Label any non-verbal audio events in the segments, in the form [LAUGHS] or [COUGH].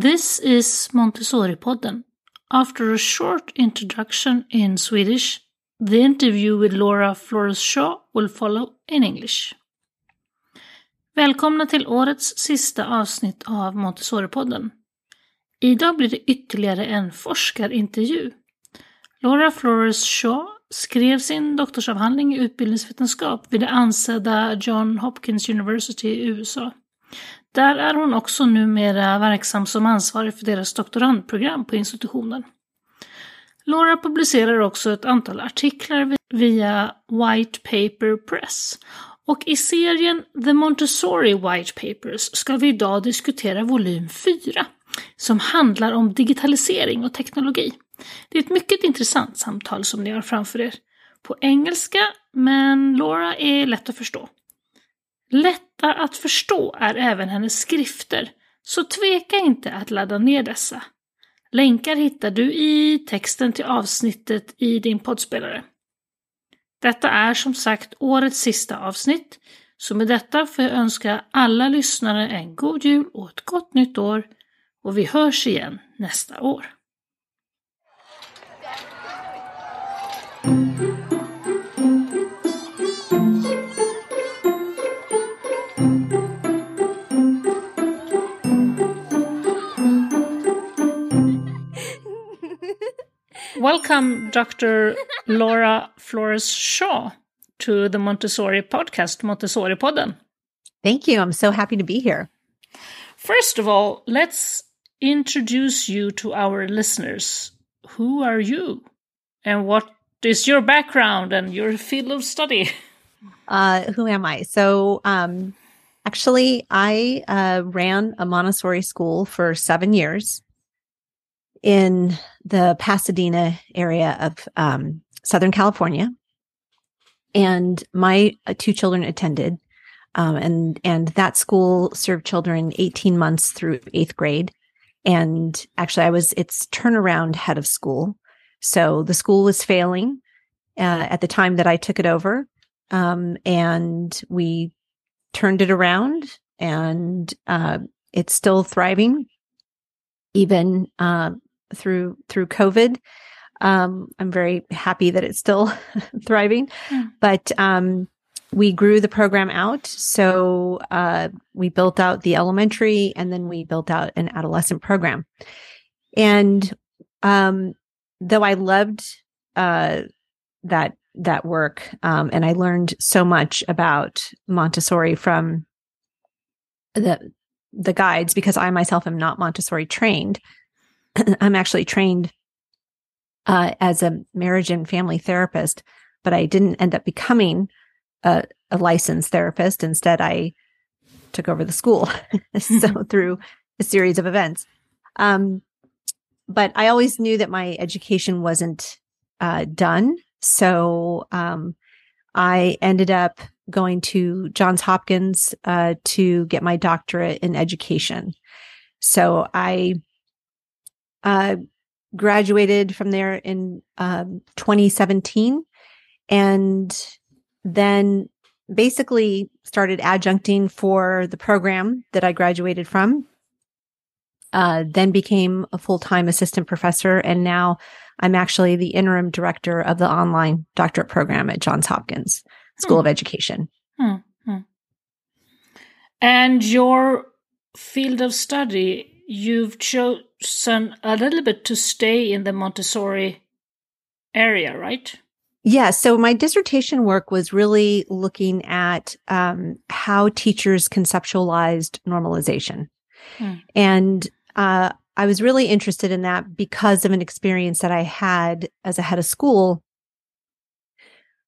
This is Montessori-podden. After a short introduction in Swedish, the interview with Laura Flores Shaw will follow in English. Välkomna till årets sista avsnitt av Montessori-podden. Idag blir det ytterligare en forskarintervju. Laura Flores Shaw skrev sin doktorsavhandling i utbildningsvetenskap vid det ansedda John Hopkins University i USA. Där är hon också numera verksam som ansvarig för deras doktorandprogram på institutionen. Laura publicerar också ett antal artiklar via White Paper Press. Och i serien The Montessori White Papers ska vi idag diskutera volym 4, som handlar om digitalisering och teknologi. Det är ett mycket intressant samtal som ni har framför er. På engelska, men Laura är lätt att förstå. Lätta att förstå är även hennes skrifter, så tveka inte att ladda ner dessa. Länkar hittar du i texten till avsnittet i din poddspelare. Detta är som sagt årets sista avsnitt, så med detta får jag önska alla lyssnare en god jul och ett gott nytt år och vi hörs igen nästa år. Welcome, Dr. Laura Flores Shaw, to the Montessori podcast, Montessori Podden. Thank you. I'm so happy to be here. First of all, let's introduce you to our listeners. Who are you? And what is your background and your field of study? Uh, who am I? So, um, actually, I uh, ran a Montessori school for seven years in the Pasadena area of um, Southern California, and my uh, two children attended. Um, and and that school served children 18 months through eighth grade. And actually, I was its turnaround head of school. So the school was failing uh, at the time that I took it over, um, and we turned it around, and uh, it's still thriving, even uh, through through COVID. Um, I'm very happy that it's still [LAUGHS] thriving, mm. but um, we grew the program out. So uh, we built out the elementary, and then we built out an adolescent program. And um, though I loved uh, that that work, um, and I learned so much about Montessori from the the guides because I myself am not Montessori trained. [CLEARS THROAT] I'm actually trained uh, as a marriage and family therapist, but I didn't end up becoming a, a licensed therapist. Instead, I took over the school. [LAUGHS] so [LAUGHS] through a series of events. Um, but I always knew that my education wasn't uh, done. So um, I ended up going to Johns Hopkins uh, to get my doctorate in education. So I uh, graduated from there in um, 2017 and then basically started adjuncting for the program that I graduated from. Uh, then became a full-time assistant professor and now I'm actually the interim director of the online doctorate program at Johns Hopkins School hmm. of Education. Hmm. Hmm. And your field of study you've chosen a little bit to stay in the Montessori area, right? Yeah. So my dissertation work was really looking at um, how teachers conceptualized normalization. Hmm. And uh, I was really interested in that because of an experience that I had as a head of school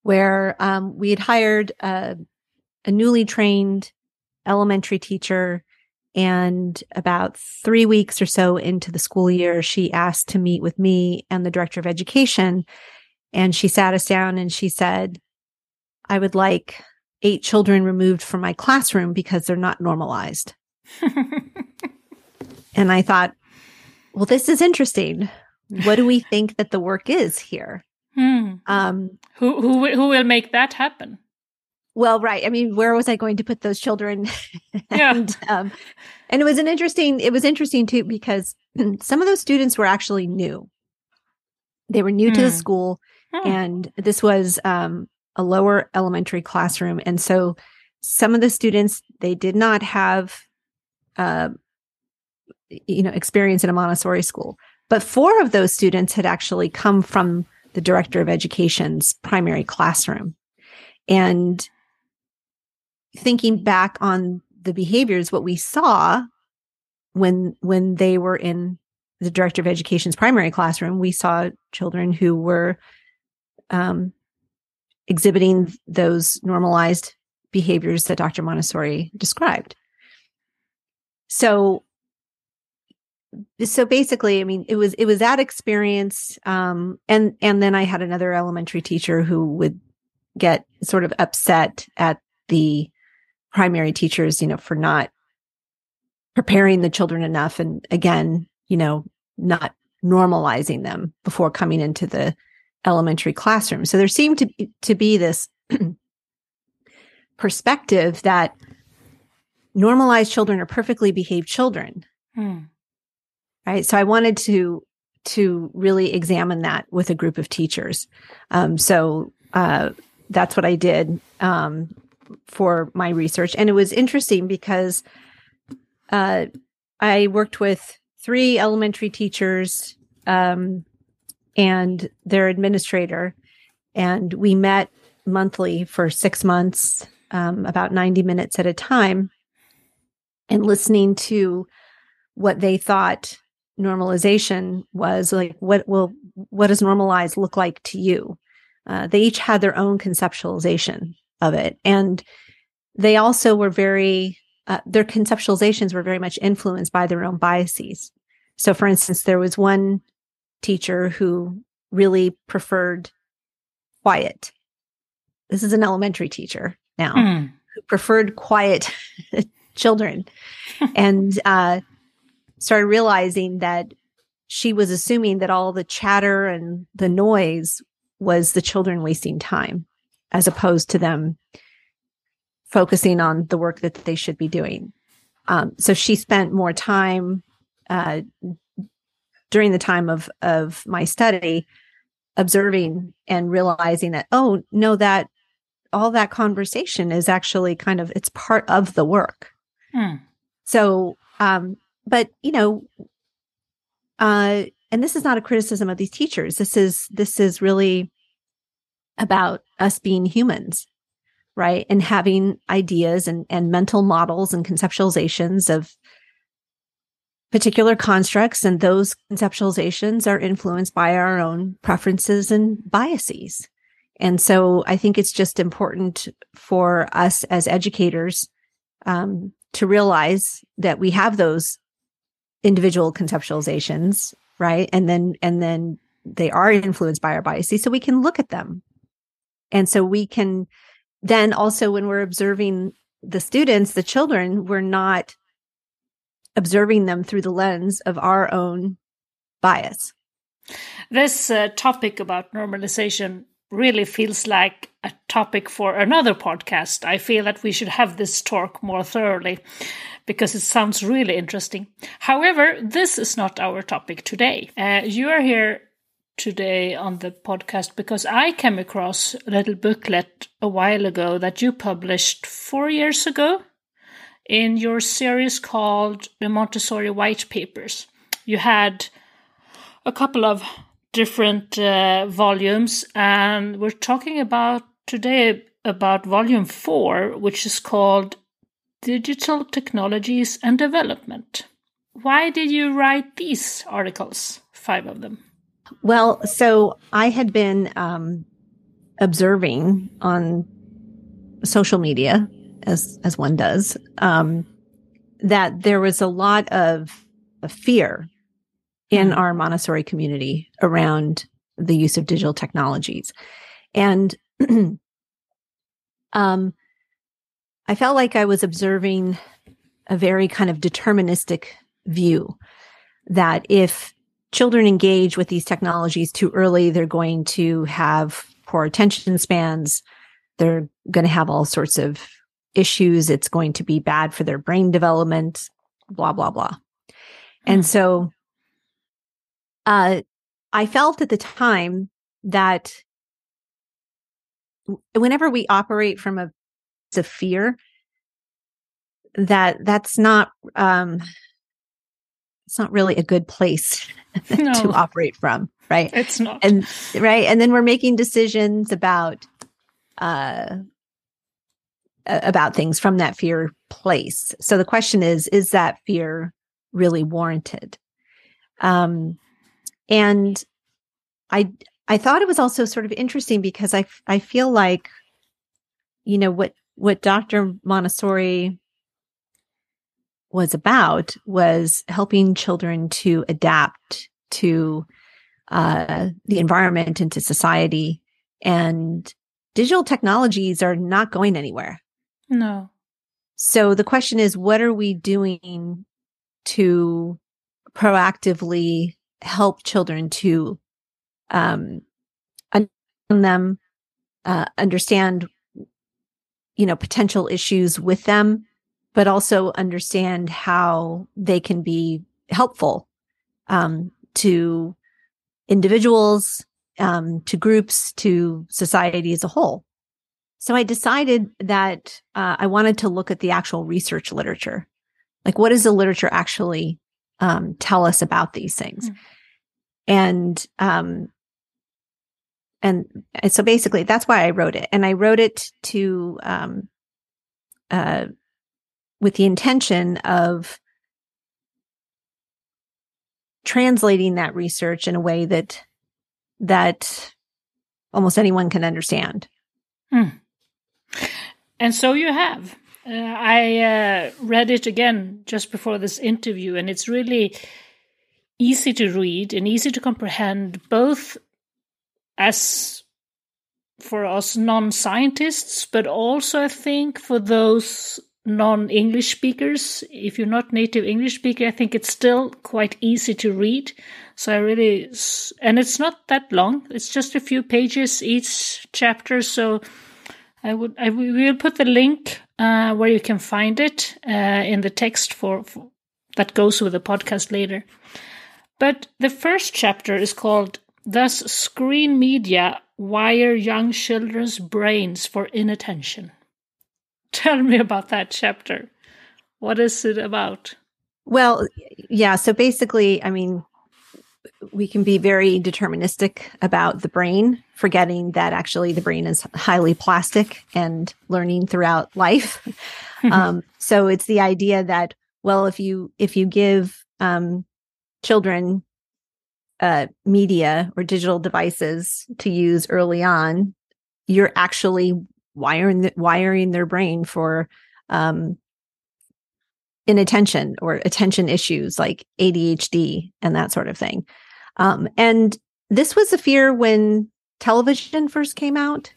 where um, we had hired a, a newly trained elementary teacher and about three weeks or so into the school year, she asked to meet with me and the director of education. And she sat us down and she said, I would like eight children removed from my classroom because they're not normalized. [LAUGHS] and I thought, well, this is interesting. What do we think that the work is here? Hmm. Um, who, who, who will make that happen? Well, right. I mean, where was I going to put those children? [LAUGHS] and yeah. um, and it was an interesting. It was interesting too because [CLEARS THROAT] some of those students were actually new. They were new mm. to the hmm. school, mm. and this was um, a lower elementary classroom, and so some of the students they did not have, uh, you know, experience in a Montessori school. But four of those students had actually come from the director of education's primary classroom. And thinking back on the behaviors, what we saw when when they were in the director of education's primary classroom, we saw children who were um, exhibiting those normalized behaviors that Dr. Montessori described. So so basically i mean it was it was that experience um and and then i had another elementary teacher who would get sort of upset at the primary teachers you know for not preparing the children enough and again you know not normalizing them before coming into the elementary classroom. So there seemed to be, to be this [CLEARS THROAT] perspective that normalized children are perfectly behaved children. Hmm. Right? So i wanted to to really examine that with a group of teachers. Um, so uh, that's what i did. Um, for my research. And it was interesting because uh, i worked with three elementary teachers um, and their administrator and we met monthly for six months um, about 90 minutes at a time and listening to what they thought normalization was like what will what does normalize look like to you? Uh, they each had their own conceptualization of it. And they also were very uh, their conceptualizations were very much influenced by their own biases. So for instance there was one teacher who really preferred quiet. This is an elementary teacher now mm. who preferred quiet [LAUGHS] children. [LAUGHS] And uh, started realizing that she was assuming that all the chatter and the noise was the children wasting time as opposed to them focusing on the work that they should be doing. Um, so she spent more time uh, during the time of of my study observing and realizing that oh no that all that conversation is actually kind of it's part of the work. Hmm. So um, but you know uh and this is not a criticism of these teachers this is this is really about us being humans right and having ideas and and mental models and conceptualizations of particular constructs and those conceptualizations are influenced by our own preferences and biases and so i think it's just important for us as educators um, to realize that we have those individual conceptualizations, right? And then, and then they are influenced by our biases. So we can look at them. And so we can then also, when we're observing the students, the children, we're not observing them through the lens of our own bias. This uh, topic about normalization really feels like a topic for another podcast. I feel that we should have this talk more thoroughly because it sounds really interesting. However, this is not our topic today. Uh, you are here today on the podcast because I came across a little booklet a while ago that you published four years ago in your series called the Montessori White Papers. You had a couple of different uh, volumes, and we're talking about today about volume four, which is called Digital Technologies and Development. Why did you write these articles, five of them? Well, so I had been um, observing on social media, as as one does, um, that there was a lot of, of fear in mm. our Montessori community around the use of digital technologies, and [CLEARS THROAT] um, I felt like I was observing a very kind of deterministic view that if children engage with these technologies too early, they're going to have poor attention spans. they're going to have all sorts of issues. It's going to be bad for their brain development, blah, blah, blah. And Mm. so uh, I felt at the time that whenever we operate from a, a fear, that that's not um, it's not really a good place [LAUGHS] to operate from, right? It's not. and right and then we're making decisions about uh about things from that fear place so the question is is that fear really warranted um and i i thought it was also sort of interesting because i i feel like you know what what dr montessori was about was helping children to adapt to uh, the environment and to society. And digital technologies are not going anywhere. no. So the question is, what are we doing to proactively help children to um, understand them, uh, understand, you know, potential issues with them, but also understand how they can be helpful um, to individuals, um, to groups, to society as a whole. So I decided that uh, I wanted to look at the actual research literature. Like, what does the literature actually um, tell us about these things? Mm. And um, and and so basically, that's why I wrote it. And I wrote it to um, uh, with the intention of translating that research in a way that that almost anyone can understand. And so you have. Uh, I uh, read it again just before this interview, and it's really easy to read and easy to comprehend, both as for us non scientists, but also, I think, for those non English speakers. If you're not native English speaker, I think it's still quite easy to read. So I really, and it's not that long, it's just a few pages each chapter. So I would I will put the link uh, where you can find it uh, in the text for, for that goes with the podcast later. But the first chapter is called "Does Screen Media Wire Young Children's Brains for Inattention?" [LAUGHS] Tell me about that chapter. What is it about? Well, yeah. So basically, I mean, we can be very deterministic about the brain, forgetting that actually the brain is highly plastic and learning throughout life. [LAUGHS] um, so it's the idea that well, if you if you give um, children uh, media or digital devices to use early on, you're actually wiring the, wiring their brain for um, inattention or attention issues like ADHD and that sort of thing. Um, and this was a fear when television first came out.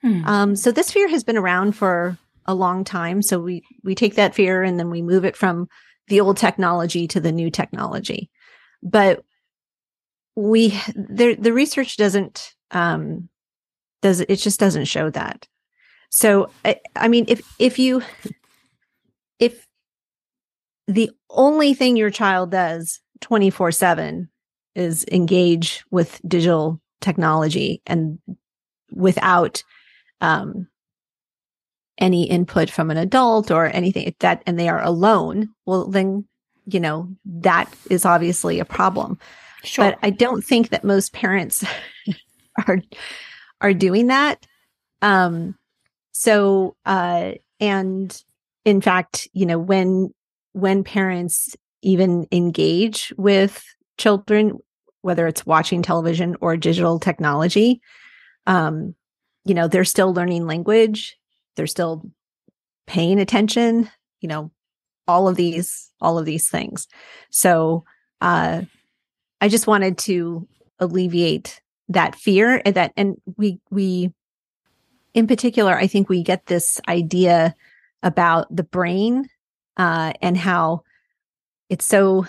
Hmm. Um, so this fear has been around for a long time. So we we take that fear and then we move it from the old technology to the new technology. But we the the research doesn't um does it just doesn't show that. So I, I mean if if you if the only thing your child does 24/7 is engage with digital technology and without um any input from an adult or anything that and they are alone well then you know that is obviously a problem Sure. but i don't think that most parents [LAUGHS] are are doing that um so uh and in fact you know when when parents even engage with children whether it's watching television or digital technology um you know they're still learning language they're still paying attention you know all of these all of these things. So uh i just wanted to alleviate that fear and that and we we in particular i think we get this idea about the brain uh and how it's so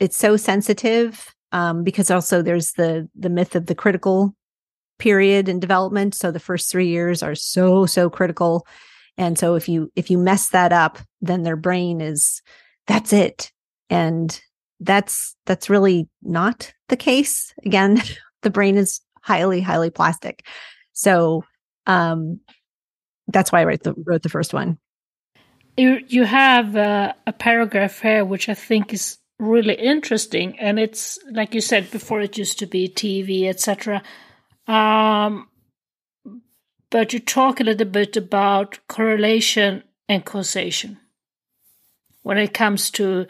it's so sensitive um because also there's the the myth of the critical period in development. So the first three years are so, so critical. And so if you, if you mess that up, then their brain is, that's it. And that's, that's really not the case. Again, [LAUGHS] the brain is highly, highly plastic. So, um, that's why I wrote the, wrote the first one. You, you have uh, a paragraph here, which I think is really interesting. And it's, like you said before, it used to be TV, etc. Um, but you talk a little bit about correlation and causation when it comes to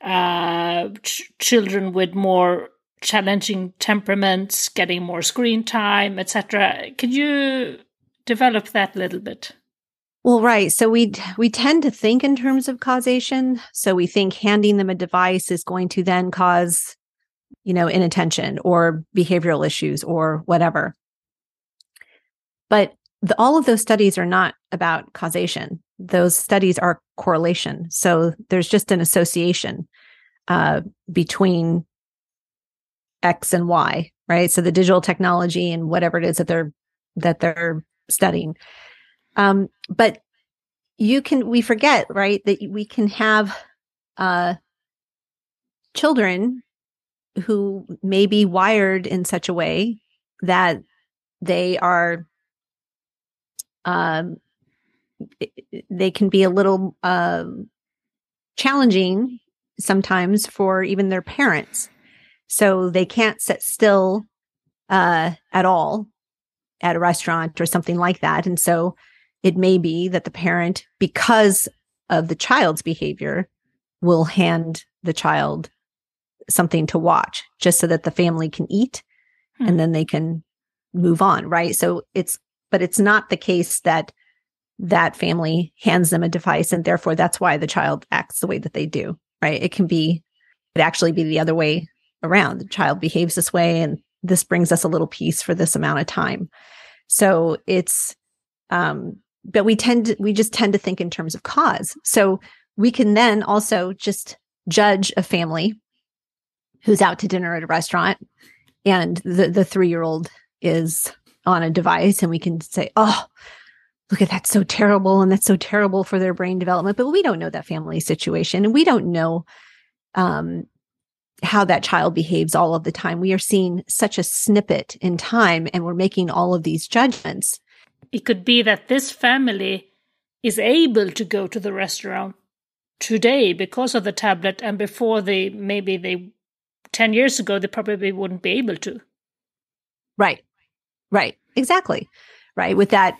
uh, ch- children with more challenging temperaments, getting more screen time, etc. Can you develop that little bit? Well, right. So we we tend to think in terms of causation. So we think handing them a device is going to then cause, you know, inattention or behavioral issues or whatever. But the, all of those studies are not about causation. Those studies are correlation. So there's just an association uh, between X and Y, right? So the digital technology and whatever it is that they're that they're studying. Um, but you can we forget, right, that we can have uh children who may be wired in such a way that they are um they can be a little um challenging sometimes for even their parents so they can't sit still uh, at all at a restaurant or something like that. And so it may be that the parent, because of the child's behavior, will hand the child something to watch just so that the family can eat hmm. and then they can move on. Right. So it's, but it's not the case that that family hands them a device and therefore that's why the child acts the way that they do. Right. It can be, it actually be the other way around. The child behaves this way, and this brings us a little piece for this amount of time. So it's, um, but we tend to, we just tend to think in terms of cause. So we can then also just judge a family who's out to dinner at a restaurant and the, the three year old is on a device and we can say, oh, look at that, so terrible. And that's so terrible for their brain development. But we don't know that family situation and we don't know um, how that child behaves all of the time. We are seeing such a snippet in time and we're making all of these judgments. It could be that this family is able to go to the restaurant today because of the tablet and before they maybe they 10 years ago they probably wouldn't be able to. Right. Right. Exactly. Right. With that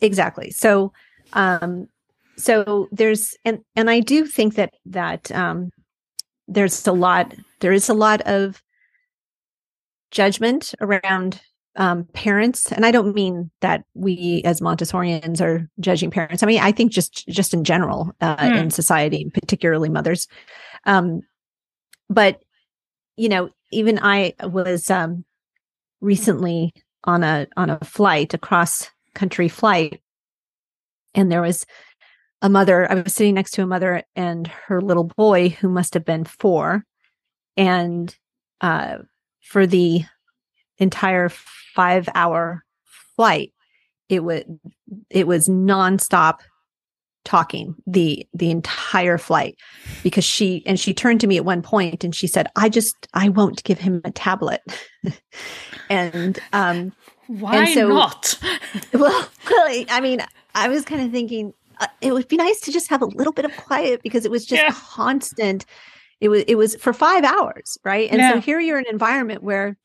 exactly. So um so there's and and I do think that that um there's a lot there is a lot of judgment around um, parents and i don't mean that we as montessorians are judging parents i mean i think just just in general uh, mm. in society particularly mothers um, but you know even i was um, recently on a on a flight a cross country flight and there was a mother, I was sitting next to a mother and her little boy who must have been four. And uh, for the entire five hour flight, it was it was nonstop talking the the entire flight because she and she turned to me at one point and she said i just i won't give him a tablet [LAUGHS] and um why and so, not [LAUGHS] well really [LAUGHS] i mean i was kind of thinking uh, it would be nice to just have a little bit of quiet because it was just yeah. constant. It was it was for five hours, right? And yeah. so here you're in an environment where,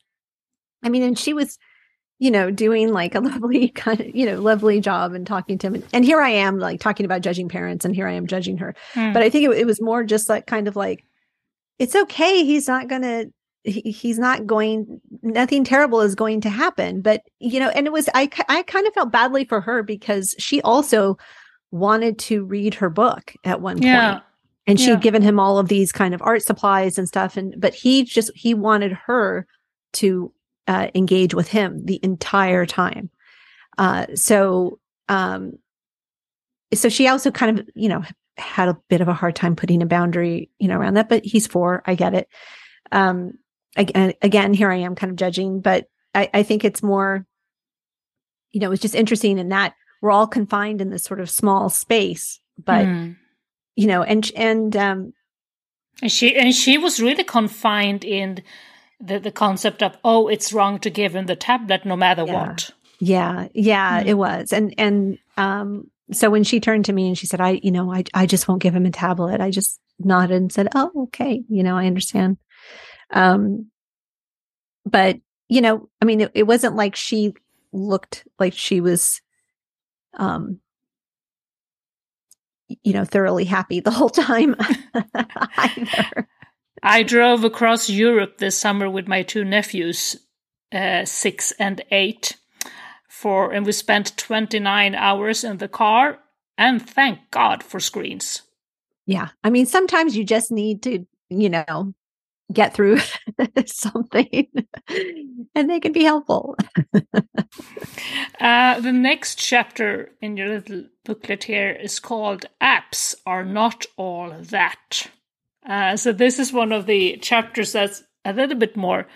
I mean, and she was, you know, doing like a [LAUGHS] lovely kind of you know lovely job and talking to him, and, and here I am like talking about judging parents, and here I am judging her. Mm. But I think it, it was more just like kind of like, it's okay. He's not gonna he's not going nothing terrible is going to happen but you know and it was i i kind of felt badly for her because she also wanted to read her book at one yeah. And she'd given him all of these kind of art supplies and stuff. And, but he just, he wanted her to uh, engage with him the entire time. Uh, so, um, so she also kind of, you know, had a bit of a hard time putting a boundary, you know, around that, but he's four. I get it. Um, again, again, here I am kind of judging, but I, I think it's more, you know, it's just interesting in that we're all confined in this sort of small space, but Mm. you know, and and um, And she and she was really confined in the the concept of oh, it's wrong to give him the tablet no matter Yeah. what. yeah, yeah, Mm. it was, and and um, so when she turned to me and she said, "I, you know, I I just won't give him a tablet," I just nodded and said, "Oh, okay, you know, I understand." Um, but you know, I mean, it, it wasn't like she looked like she was, um, you know, thoroughly happy [LAUGHS] the whole time [LAUGHS] either. I drove across Europe this summer with my two nephews, uh, six and eight, for and we spent twenty nine hours in the car. And thank God for screens. Yeah. I mean, sometimes you just need to, you know, get through [LAUGHS] something and they can be helpful. Uh, the next chapter in your little booklet here is called Apps Are Not All That. Uh, so, this is one of the chapters that's a little bit more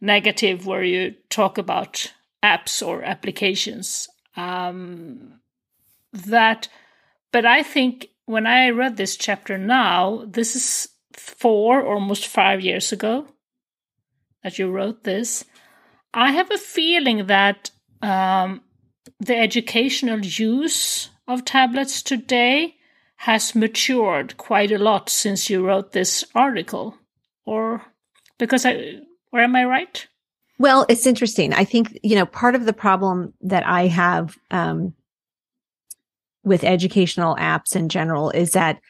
negative, where you talk about apps or applications. Um, that, but I think when I read this chapter now, this is four, almost five years ago that you wrote this. I have a feeling that um, the educational use of tablets today has matured quite a lot since you wrote this article, or because I, or am I right? Well, it's interesting. I think, you know, part of the problem that I have um, with educational apps in general is that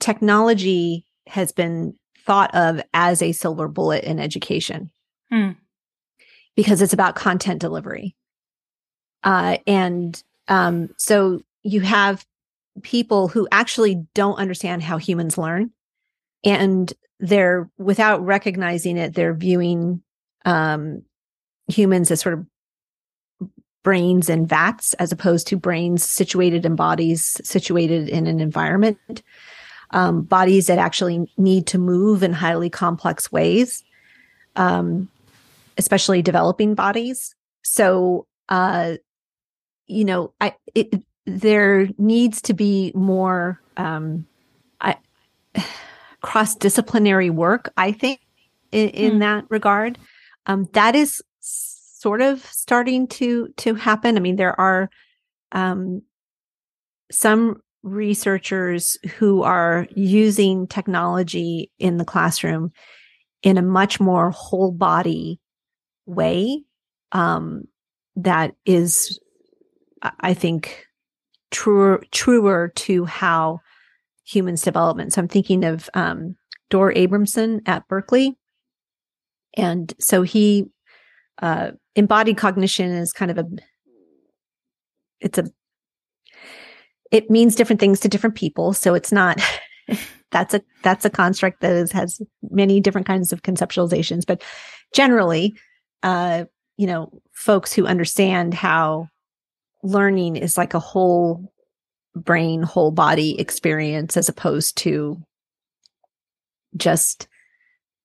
technology has been thought of as a silver bullet in education Hmm. because it's about content delivery. Uh, and um, so you have people who actually don't understand how humans learn and they're without recognizing it they're viewing um, humans as sort of brains and vats as opposed to brains situated in bodies situated in an environment um, bodies that actually need to move in highly complex ways um, especially developing bodies. So uh, you know i it, there needs to be more um, [SIGHS] cross-disciplinary work i think in, in Hmm. that regard. Um, that is sort of starting to to happen. I mean there are um, some researchers who are using technology in the classroom in a much more whole body way um, that is I- think truer truer to how humans development. So i'm thinking of um, dor abrahamson at berkeley. And so he uh, embodied cognition is kind of a it's a it means different things to different people. So it's not [LAUGHS] that's a that's a construct that is, has many different kinds of conceptualizations. But generally uh you know folks who understand how learning is like a whole brain whole body experience as opposed to just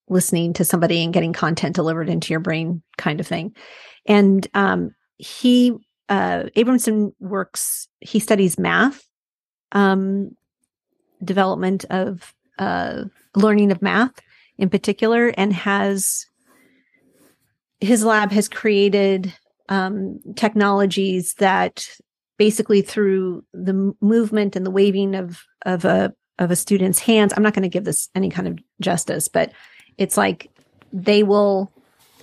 listening to somebody and getting content delivered into your brain kind of thing. And um he uh abrahamson works he studies math um development of uh learning of math in particular and has his lab has created um technologies that basically through the movement and the waving of of a of a student's hands i'm not going to give this any kind of justice but it's like they will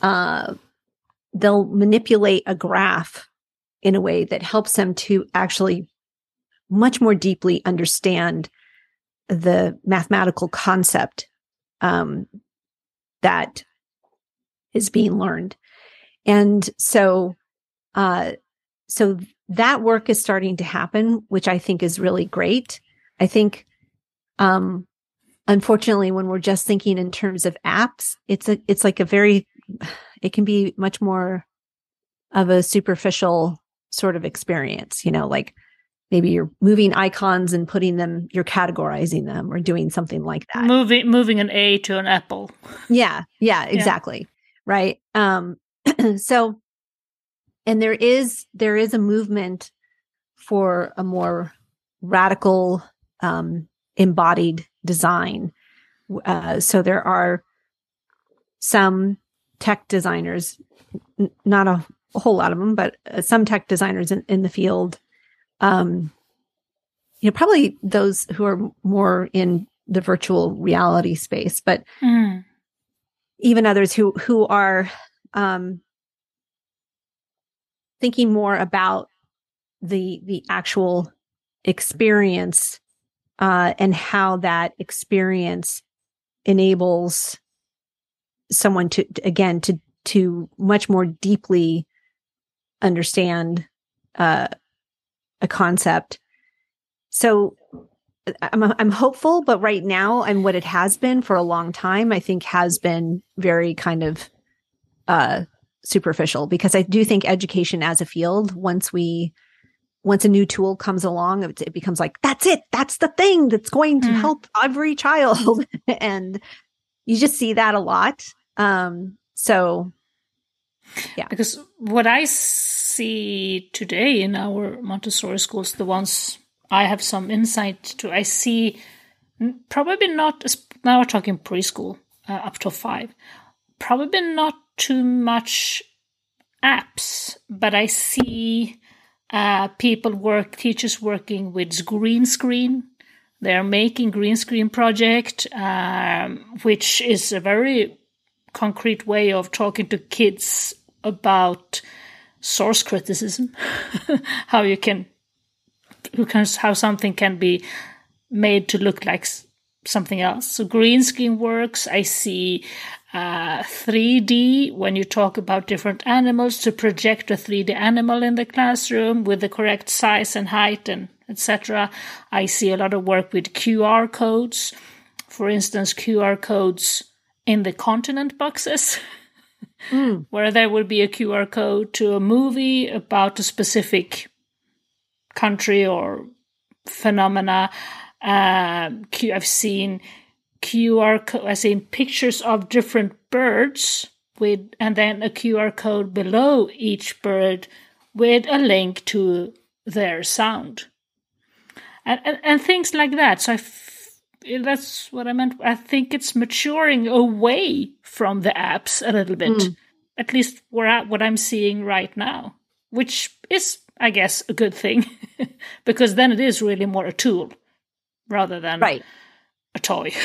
uh they'll manipulate a graph in a way that helps them to actually much more deeply understand the mathematical concept um, that is being learned. And so uh so that work is starting to happen which i think is really great. I think um unfortunately when we're just thinking in terms of apps it's a it's like a very it can be much more of a superficial sort of experience you know like maybe you're moving icons and putting them you're categorizing them or doing something like that Moving moving an A to an apple. yeah yeah exactly right um [CLEARS THROAT] so and there is there is a movement for a more radical um, embodied design. Uh, so there are some tech designers, n- not a, a, whole lot of them, but uh, some tech designers in, in the field. Um, you know, probably those who are more in the virtual reality space, but mm. even others who who are um, thinking more about the the actual experience uh, and how that experience enables someone to again to to much more deeply understand uh, a concept. So I'm I'm hopeful, but right now, and what it has been for a long time, I think has been very kind of uh, superficial because I do think education as a field, once we once a new tool comes along, it, it becomes like, that's it. That's the thing that's going to mm. help every child. [LAUGHS] and you just see that a lot. Um, so yeah. Because what I see today in our Montessori schools, the ones I have some insight to, I see probably not, now we're talking preschool uh, up to five, probably not too much apps, but I see uh, people work, teachers working with green screen. They're making green screen project, um, which is a very concrete way of talking to kids about source criticism, [LAUGHS] how you can, how something can be made to look like something else. So green screen works. I see uh, 3D when you talk about different animals to project a 3D animal in the classroom with the correct size and height and etc. I see a lot of work with QR codes. For instance, QR codes in the continent boxes. [LAUGHS] mm. Where there would be a QR code to a movie about a specific country or phenomena. Uh, I've seen QR code, I've seen pictures of different birds with, and then a QR code below each bird with a link to their sound. And, and, and things like that. So I that's what I meant. I think it's maturing away from the apps a little bit, mm. at least where what I'm seeing right now, which is, I guess, a good thing [LAUGHS] because then it is really more a tool rather than right. a toy. [LAUGHS]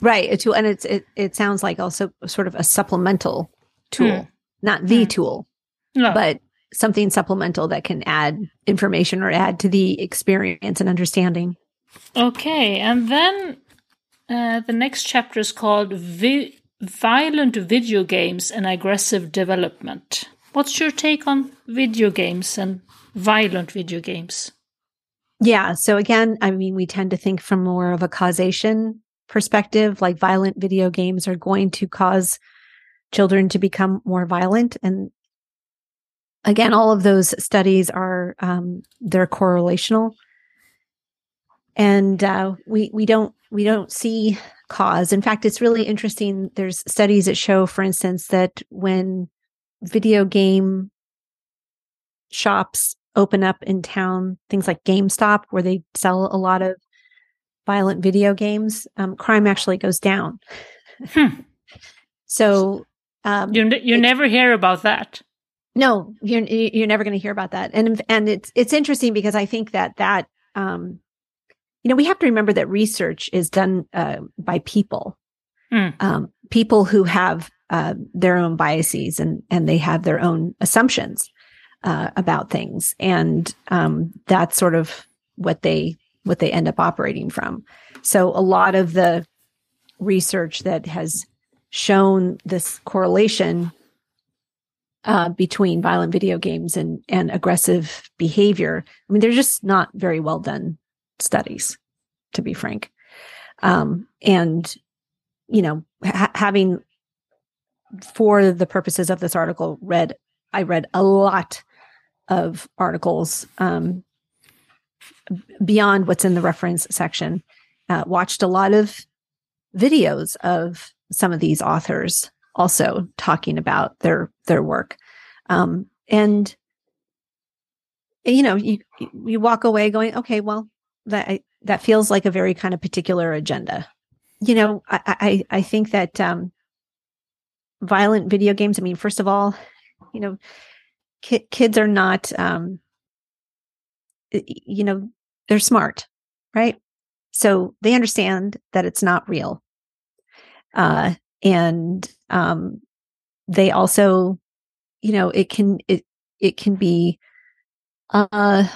Right. A tool. And it's, it, it sounds like also sort of a supplemental tool, mm. not the mm. tool, no. but something supplemental that can add information or add to the experience and understanding. Okay. And then uh, the next chapter is called Vi- Violent Video Games and Aggressive Development. What's your take on video games and violent video games? Yeah. So again, I mean, we tend to think from more of a causation perspective, like violent video games are going to cause children to become more violent. And again, all of those studies are um, they're correlational, and uh, we we don't we don't see cause. In fact, it's really interesting. There's studies that show, for instance, that when video game shops open up in town, things like GameStop, where they sell a lot of violent video games, um, crime actually goes down. Hmm. So um, you you never hear about that. No, you're you're never going to hear about that, and and it's it's interesting because I think that that um, you know we have to remember that research is done uh, by people, hmm. um, people who have uh, their own biases and and they have their own assumptions uh, about things, and um, that's sort of what they what they end up operating from. So a lot of the research that has shown this correlation uh, between violent video games and and aggressive behavior. I mean, they're just not very well done studies, to be frank. Um, and you know, ha- having for the purposes of this article, read I read a lot of articles um, beyond what's in the reference section. Uh, watched a lot of videos of some of these authors also talking about their their work, um, and you know, you you walk away going, okay, well, that that feels like a very kind of particular agenda. You know, I I, I think that um, violent video games. I mean, first of all, you know, ki- kids are not, um, you know, they're smart, right? So they understand that it's not real, uh, and um, they also, you know, it can it it can be uh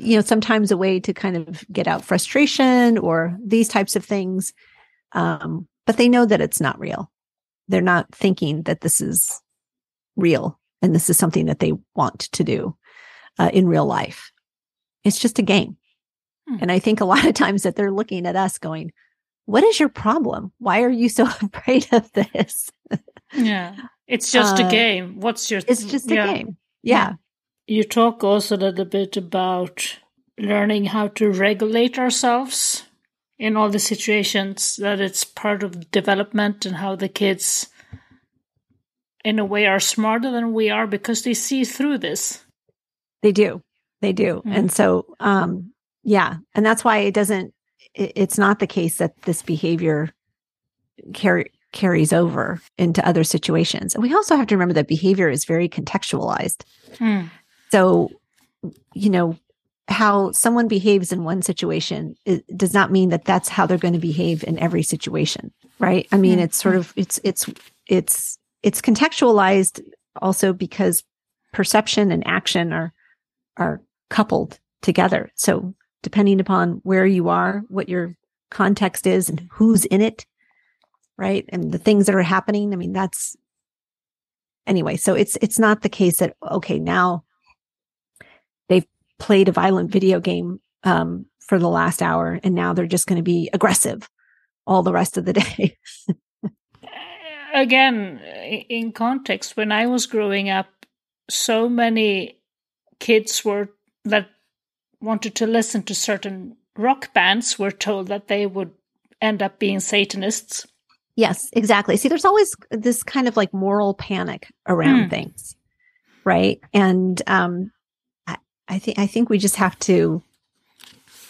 you know sometimes a way to kind of get out frustration or these types of things um but they know that it's not real. They're not thinking that this is real and this is something that they want to do uh, in real life. It's just a game. Hmm. and i think a lot of times that they're looking at us going what is your problem? Why are you so [LAUGHS] afraid of this? Yeah. It's just uh, a game. What's your th- it's just a yeah. game. Yeah you talk also a little bit about learning how to regulate ourselves in all the situations that it's part of development and how the kids in a way are smarter than we are because they see through this. They do. They do. Mm. and so um yeah. And that's why it doesn't it, it's not the case that this behavior carry carries over into other situations. And we also have to remember that behavior is very contextualized. Mm. So, you know, how someone behaves in one situation does not mean that that's how they're going to behave in every situation, right? I mean, mm-hmm. it's sort of it's it's it's it's contextualized also because perception and action are are coupled together. So, depending upon where you are, what your context is and who's in it, right? And the things that are happening, I mean, that's anyway, so it's it's not the case that okay, now played a violent video game um, for the last hour and now they're just going to be aggressive all the rest of the [LAUGHS] day. Again, in context, when I was growing up, so many kids were that wanted to listen to certain rock bands were told that they would end up being Satanists. Yes, exactly. See, there's always this kind of like moral panic around mm. things, right? And um, I think I think we just have to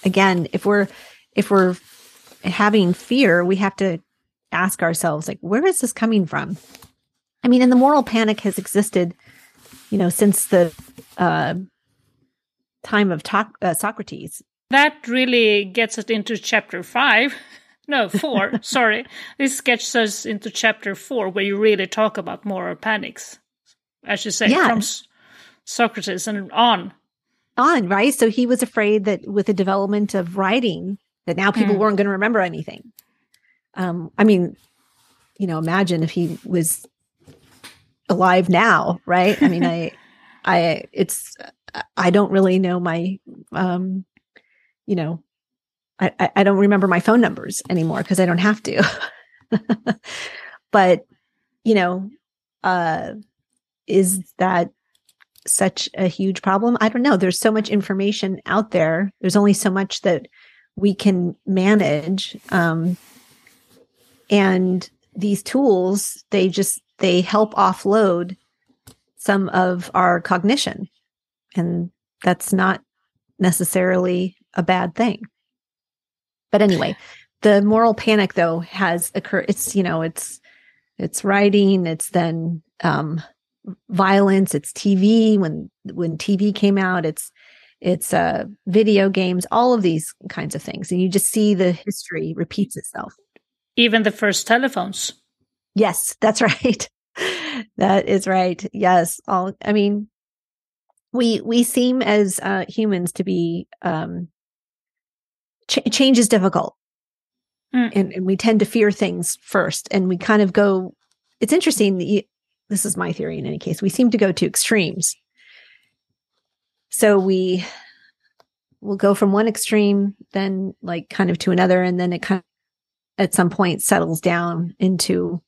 again, if we're if we're having fear, we have to ask ourselves like where is this coming from? I mean, and the moral panic has existed, you know, since the uh, time of to- uh, Socrates. That really gets us into chapter five. [LAUGHS] No, four. [LAUGHS] sorry. This gets us into chapter four, where you really talk about moral panics. As you say, yeah. from Socrates and on on, right? So he was afraid that with the development of writing, that now people mm. weren't going to remember anything. Um, I mean, you know, imagine if he was alive now, right? I mean, I, [LAUGHS] I, it's, I don't really know my, um, you know, I, I don't remember my phone numbers anymore because I don't have to. [LAUGHS] but, you know, uh, is that such a huge problem? I don't know. There's so much information out there. There's only so much that we can manage. Um, and these tools, they just, they help offload some of our cognition. And that's not necessarily a bad thing. But anyway, the moral panic though has occurred. It's, you know, it's, it's writing, it's then, um, violence it's tv when when tv came out it's it's uh video games all of these kinds of things and you just see the history repeats itself. Even the first telephones. Yes that's [LAUGHS] right. That is right. Yes all i mean we we seem as uh humans to be um ch- change is difficult. Mm. and, and we tend to fear things first and we kind of go it's interesting this is my theory in any case, we seem to go to extremes. So we will go from one extreme, then like kind of to another, and then it kind of at some point settles down into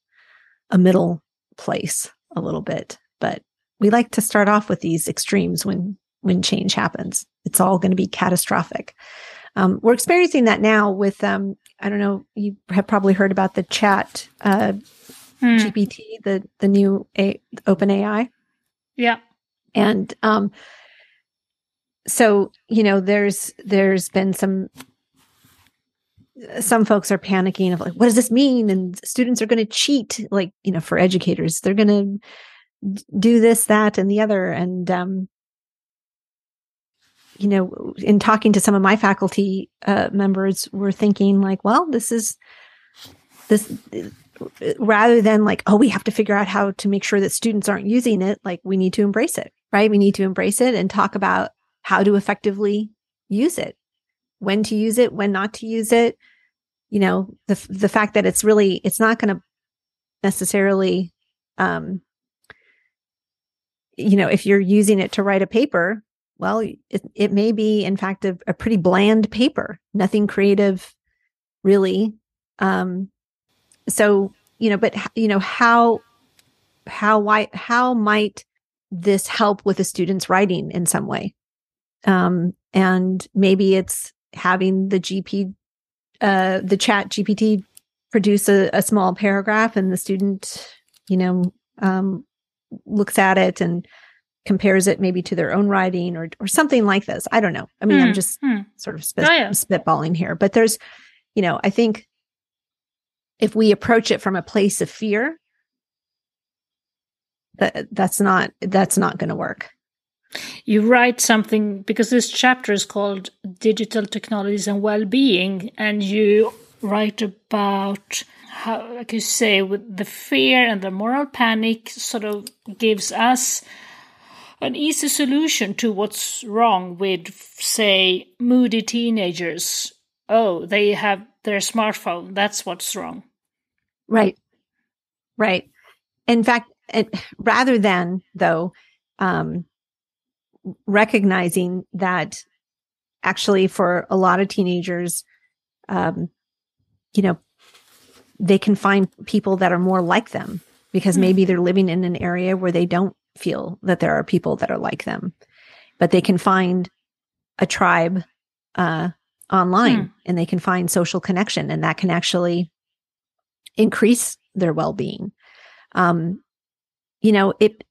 a middle place a little bit. But we like to start off with these extremes when when change happens. It's all going to be catastrophic. Um, we're experiencing that now with um, I don't know. You have probably heard about the chat uh, hmm. GPT, the the new A- Open AI. Yeah, and um, so you know there's there's been some some folks are panicking of like what does this mean and students are going to cheat like you know for educators they're going to do this that and the other and um you know in talking to some of my faculty uh, members we're thinking like well this is this rather than like oh we have to figure out how to make sure that students aren't using it like we need to embrace it right? We need to embrace it and talk about how to effectively use it when to use it when not to use it. You know the the fact that it's really it's not going to necessarily um you know if you're using it to write a paper well it, it may be in fact a, a pretty bland paper. Nothing creative really um so you know but you know how how why how might this help with a student's writing in some way um and maybe it's having the gp uh, the chat GPT produce a, a, small paragraph and the student, you know, um, looks at it and compares it maybe to their own writing or or something like this. I don't know. I mean, mm, I'm hmm, just mm. sort of spit, oh, yeah. spitballing here, but there's, you know, I think if we approach it from a place of fear, that that's not that's not going to work. You write something because this chapter is called Digital Technologies and Well-being, and you write about how, like you say, with the fear and the moral panic sort of gives us an easy solution to what's wrong with, say, moody teenagers. Oh, they have their smartphone. That's what's wrong. Right. Right. In fact, it, rather than, though, um, recognizing that actually for a lot of teenagers, um, you know, they can find people that are more like them because mm-hmm. maybe they're living in an area where they don't feel that there are people that are like them, but they can find a tribe uh, online mm. and they can find social connection, and that can actually increase their well being. Um, you know, it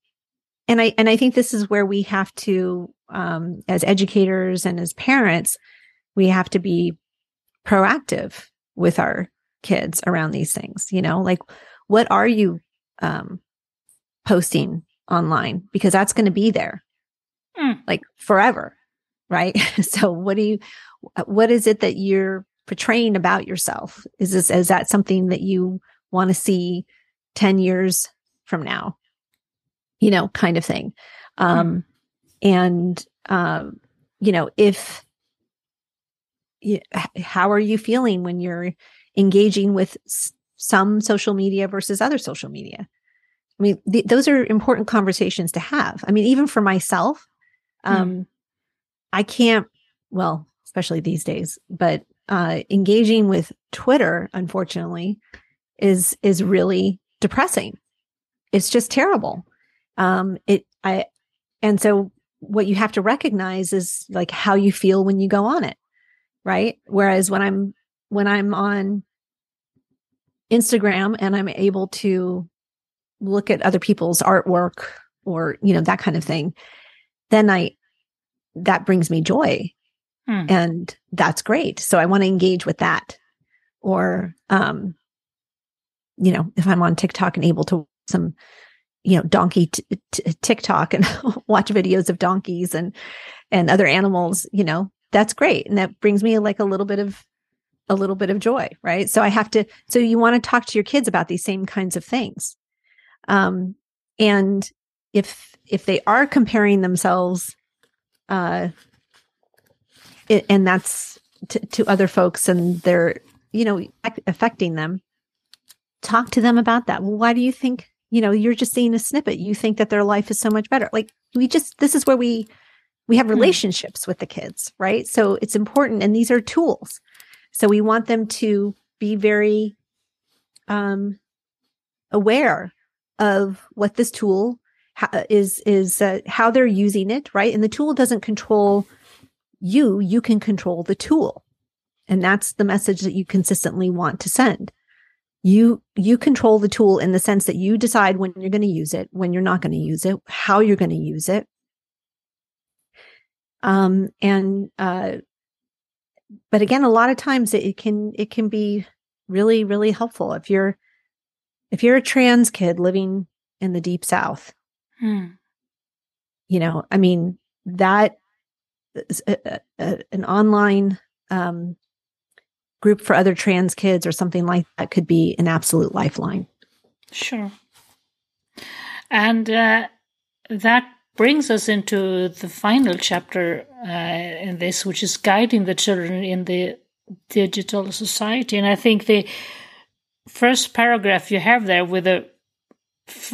and I and I think this is where we have to, um, as educators and as parents, we have to be proactive with our kids around these things. You know, like what are you um, posting online because that's going to be there mm. like forever, right? [LAUGHS] so what do you? What is it that you're portraying about yourself? Is this is that something that you want to see ten years from now? you know, kind of thing. Um, mm. And, um, you know, if, how are you feeling when you're engaging with some social media versus other social media? I mean, th- those are important conversations to have. I mean, even for myself, um, mm. I can't, well, especially these days, but uh, engaging with Twitter, unfortunately, is is really depressing. It's just terrible. Um it i and so what you have to recognize is like how you feel when you go on it right? Whereas when i'm when i'm on instagram and i'm able to look at other people's artwork or you know that kind of thing then i that brings me joy hmm. and that's great. So i want to engage with that. Or um you know if i'm on tiktok and able to some you know donkey t- t- tiktok and [LAUGHS] watch videos of donkeys and and other animals you know that's great. And that brings me like a little bit of a little bit of joy right? So i have to so you want to talk to your kids about these same kinds of things. Um and if if they are comparing themselves uh it, and that's to, to other folks and they're you know affecting them. Talk to them about that. Well why do you think you know you're just seeing a snippet. You think that their life is so much better. Like we just this is where we we have hmm. relationships with the kids right? So it's important and these are tools. So we want them to be very um aware of what this tool ha- is is uh, how they're using it right? And the tool doesn't control you you can control the tool. And that's the message that you consistently want to send. You you control the tool in the sense that you decide when you're going to use it when you're not going to use it how you're going to use it. Um, and, uh, but again, a lot of times it, it can, it can be really, really helpful if you're, if you're a trans kid living in the deep South, Hmm. you know, I mean, that a, a, an online, um, group for other trans kids or something like that could be an absolute lifeline. Sure. And uh, that brings us into the final chapter uh, in this, which is guiding the children in the digital society. And I think the first paragraph you have there with the f-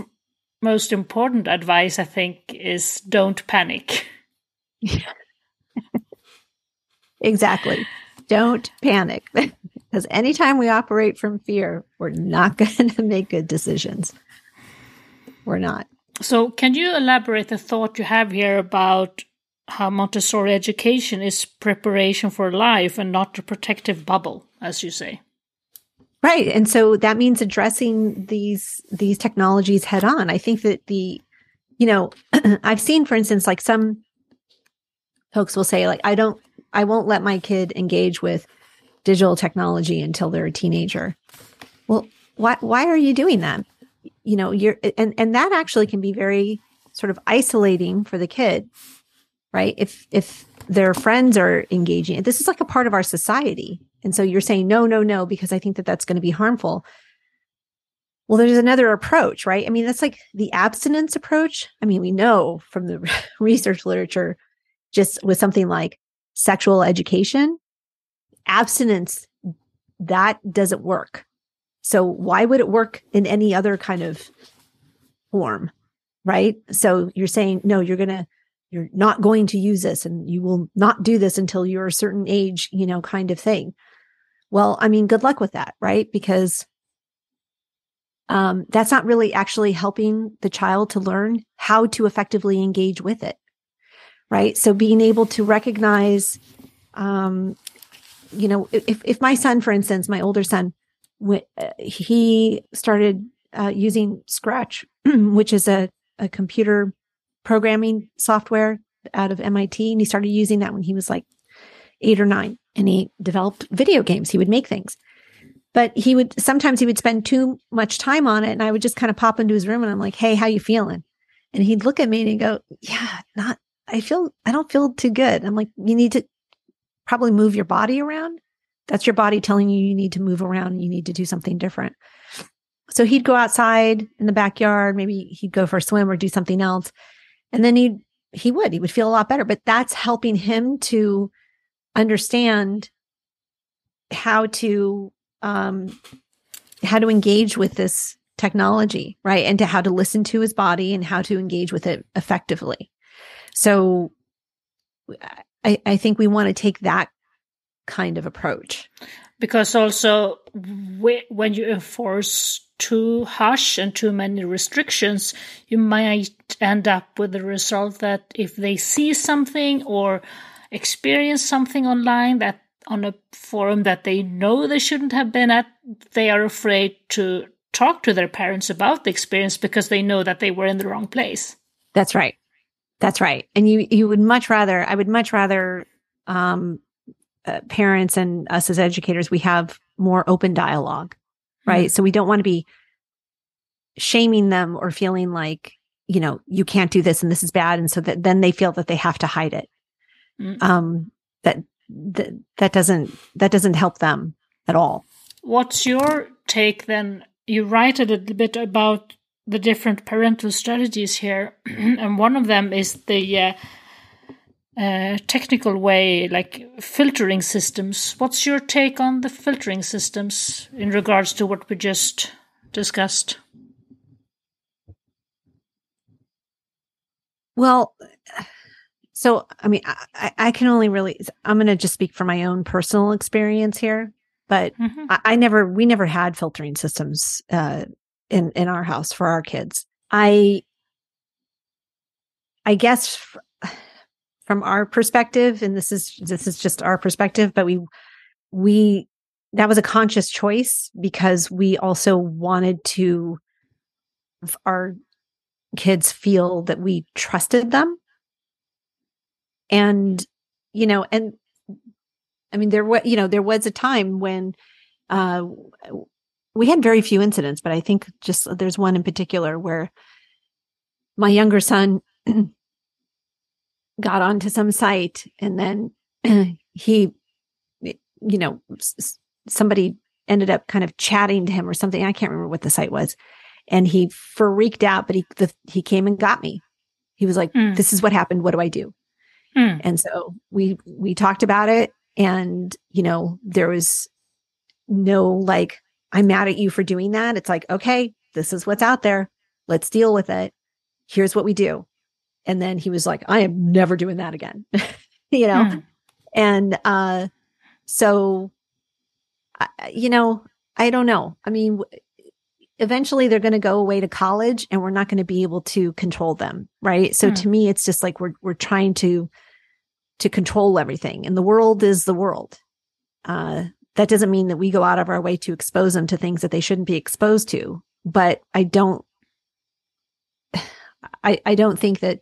most important advice, I think, is don't panic. Exactly. Don't panic [LAUGHS] because anytime we operate from fear, we're not [LAUGHS] going to make good decisions. We're not. So, can you elaborate the thought you have here about how Montessori education is preparation for life and not a protective bubble, as you say? Right. And so that means addressing these these technologies head on. I think that the you know, [CLEARS THROAT] I've seen for instance like some folks will say like I don't I won't let my kid engage with digital technology until they're a teenager. Well, why why are you doing that? You know, you're and and that actually can be very sort of isolating for the kid, right? If if their friends are engaging, this is like a part of our society. And so you're saying no, no, no because I think that that's going to be harmful. Well, there's another approach, right? I mean, that's like the abstinence approach. I mean, we know from the [LAUGHS] research literature just with something like sexual education, abstinence that doesn't work. So why would it work in any other kind of form? Right? So you're saying no, you're going to you're not going to use this and you will not do this until you're a certain age, you know, kind of thing. Well, I mean, good luck with that, right? Because um, that's not really actually helping the child to learn how to effectively engage with it, right? So being able to recognize, um, you know, if if my son, for instance, my older son, wh- uh, he started uh, using Scratch, [CLEARS THROAT] which is a a computer programming software out of MIT, and he started using that when he was like eight or nine, and he developed video games. He would make things but he would sometimes he would spend too much time on it and i would just kind of pop into his room and i'm like hey how you feeling and he'd look at me and he'd go yeah not i feel i don't feel too good. I'm like you need to probably move your body around. That's your body telling you you need to move around you need to do something different. So he'd go outside in the backyard. Maybe he'd go for a swim or do something else. And then he he would he would feel a lot better. But that's helping him to understand how to um, how to engage with this technology, right? And to how to listen to his body and how to engage with it effectively. So I, I think we want to take that kind of approach. Because also, when you enforce too harsh and too many restrictions, you might end up with the result that if they see something or experience something online that on a forum that they know they shouldn't have been at, they are afraid to talk to their parents about the experience because they know that they were in the wrong place. That's right. That's right. And you you would much rather I would much rather um uh, parents and us as educators we have more open dialogue, right? So we don't want to be shaming them or feeling like, you know, you can't do this and this is bad and so that then they feel that they have to hide it. Mm. Um that that that doesn't that doesn't help them at all. What's your take then? You write a little bit about the different parental strategies here, [CLEARS THROAT] and one of them is the uh, uh, technical way, like filtering systems. What's your take on the filtering systems in regards to what we just discussed? Well, so I mean, I, I can only really I'm going to just speak from my own personal experience here, but Mhm. I, I never we never had filtering systems uh, in in our house for our kids. I I guess f- from our perspective, and this is this is just our perspective, but we we that was a conscious choice because we also wanted to our kids feel that we trusted them and you know and i mean there was you know there was a time when uh we had very few incidents but i think just there's one in particular where my younger son [CLEARS THROAT] got onto some site and then [CLEARS THROAT] he you know somebody ended up kind of chatting to him or something. I can't remember what the site was. And he freaked out but he the, he came and got me. He was like Mm. this is what happened. What do i do? Mm. and so we we talked about it and you know there was no like i'm mad at you for doing that. It's like okay this is what's out there. Let's deal with it. Here's what we do. And then he was like i am never doing that again. [LAUGHS] You know? Mm. and uh so you know i don't know. I mean w- eventually they're going to go away to college and we're not going to be able to control them right? So Hmm. to me it's just like we're we're trying to to control everything and the world is the world. Uh that doesn't mean that we go out of our way to expose them to things that they shouldn't be exposed to but i don't [SIGHS] i i don't think that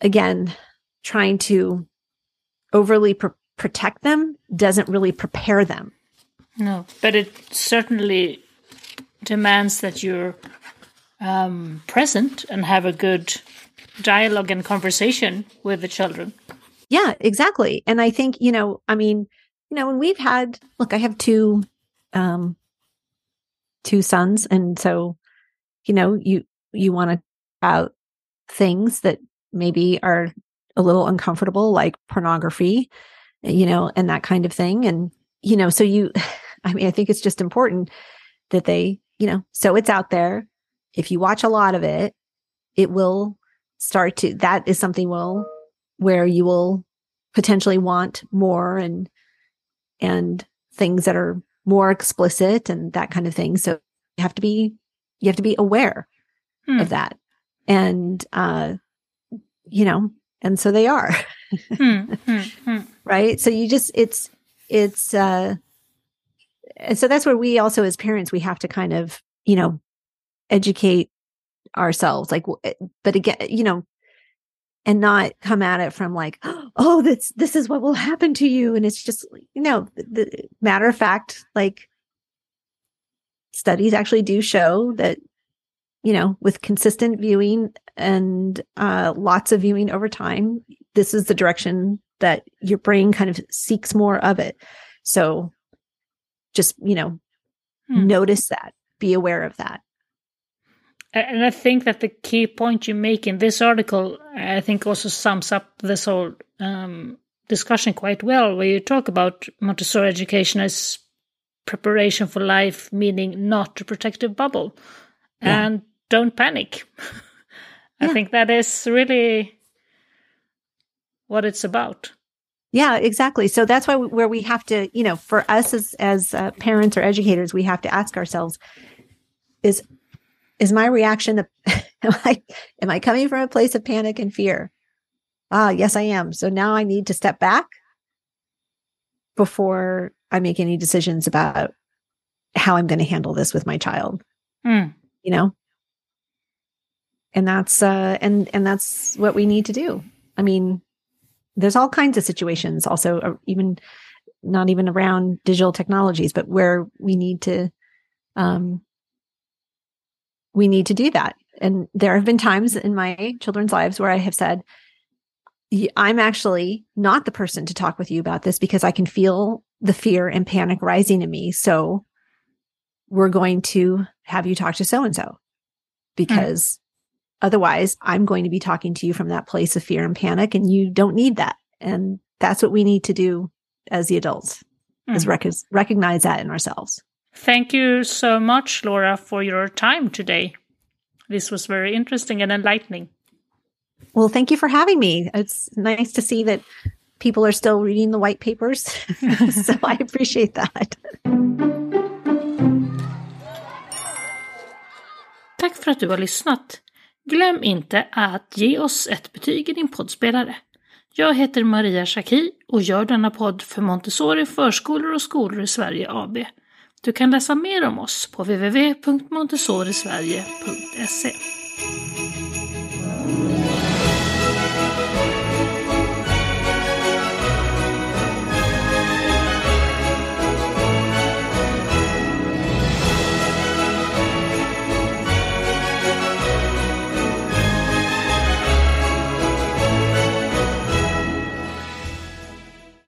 again trying to overly pr- protect them doesn't really prepare them No, but it certainly demands that you're um, present and have a good dialogue and conversation with the children. Yeah, exactly. And I think, you know, I mean, you know, when we've had look, I have two um two sons and so you know, you you want to out things that maybe are a little uncomfortable like pornography, you know, and that kind of thing and you know, so you [SIGHS] I mean, I think it's just important that they, you know, so it's out there. If you watch a lot of it, it will start to that is something will where you will potentially want more and and things that are more explicit and that kind of thing. So you have to be you have to be aware Hmm. of that. And uh you know and so they are. Hmm, [LAUGHS] hmm, hmm. right? So you just it's it's uh and so that's where we also as parents we have to kind of you know educate ourselves. Like eh, but again you know and not come at it from like oh this this is what will happen to you. And it's just you know the, the matter of fact like studies actually do show that you know with consistent viewing and uh lots of viewing over time this is the direction that your brain kind of seeks more of it. So just you know Hmm. notice that be aware of that And I think that the key point you make in this article, I think also sums up this whole um, discussion quite well, where you talk about Montessori education as preparation for life, meaning not a protective bubble. Yeah. And don't panic. [LAUGHS] I Yeah. think that is really what it's about. Yeah, exactly. So that's why we, where we have to, you know, for us as as uh, parents or educators, we have to ask ourselves: is is my reaction? [LAUGHS] Am I am I coming from a place of panic and fear? Ah, yes, I am. So now I need to step back before I make any decisions about how I'm going to handle this with my child. Hmm. You know, and that's uh, and and that's what we need to do. I mean, there's all kinds of situations also uh, even not even around digital technologies but where we need to um we need to do that and there have been times in my children's lives where i have said i'm actually not the person to talk with you about this because i can feel the fear and panic rising in me so we're going to have you talk to so and so because Otherwise, I'm going to be talking to you from that place of fear and panic, and you don't need that. And that's what we need to do as the adults is Mm. rec- recognize that in ourselves. Thank you so much, Laura, for your time today. This was very interesting and enlightening. Well, thank you for having me. It's nice to see that people are still reading the white papers. [LAUGHS] so I appreciate that. Tack för att du har lyssnat. Glöm inte att ge oss ett betyg i din poddspelare. Jag heter Maria Schacki och gör denna podd för Montessori förskolor och skolor i Sverige AB. Du kan läsa mer om oss på www.montessorisverige.se.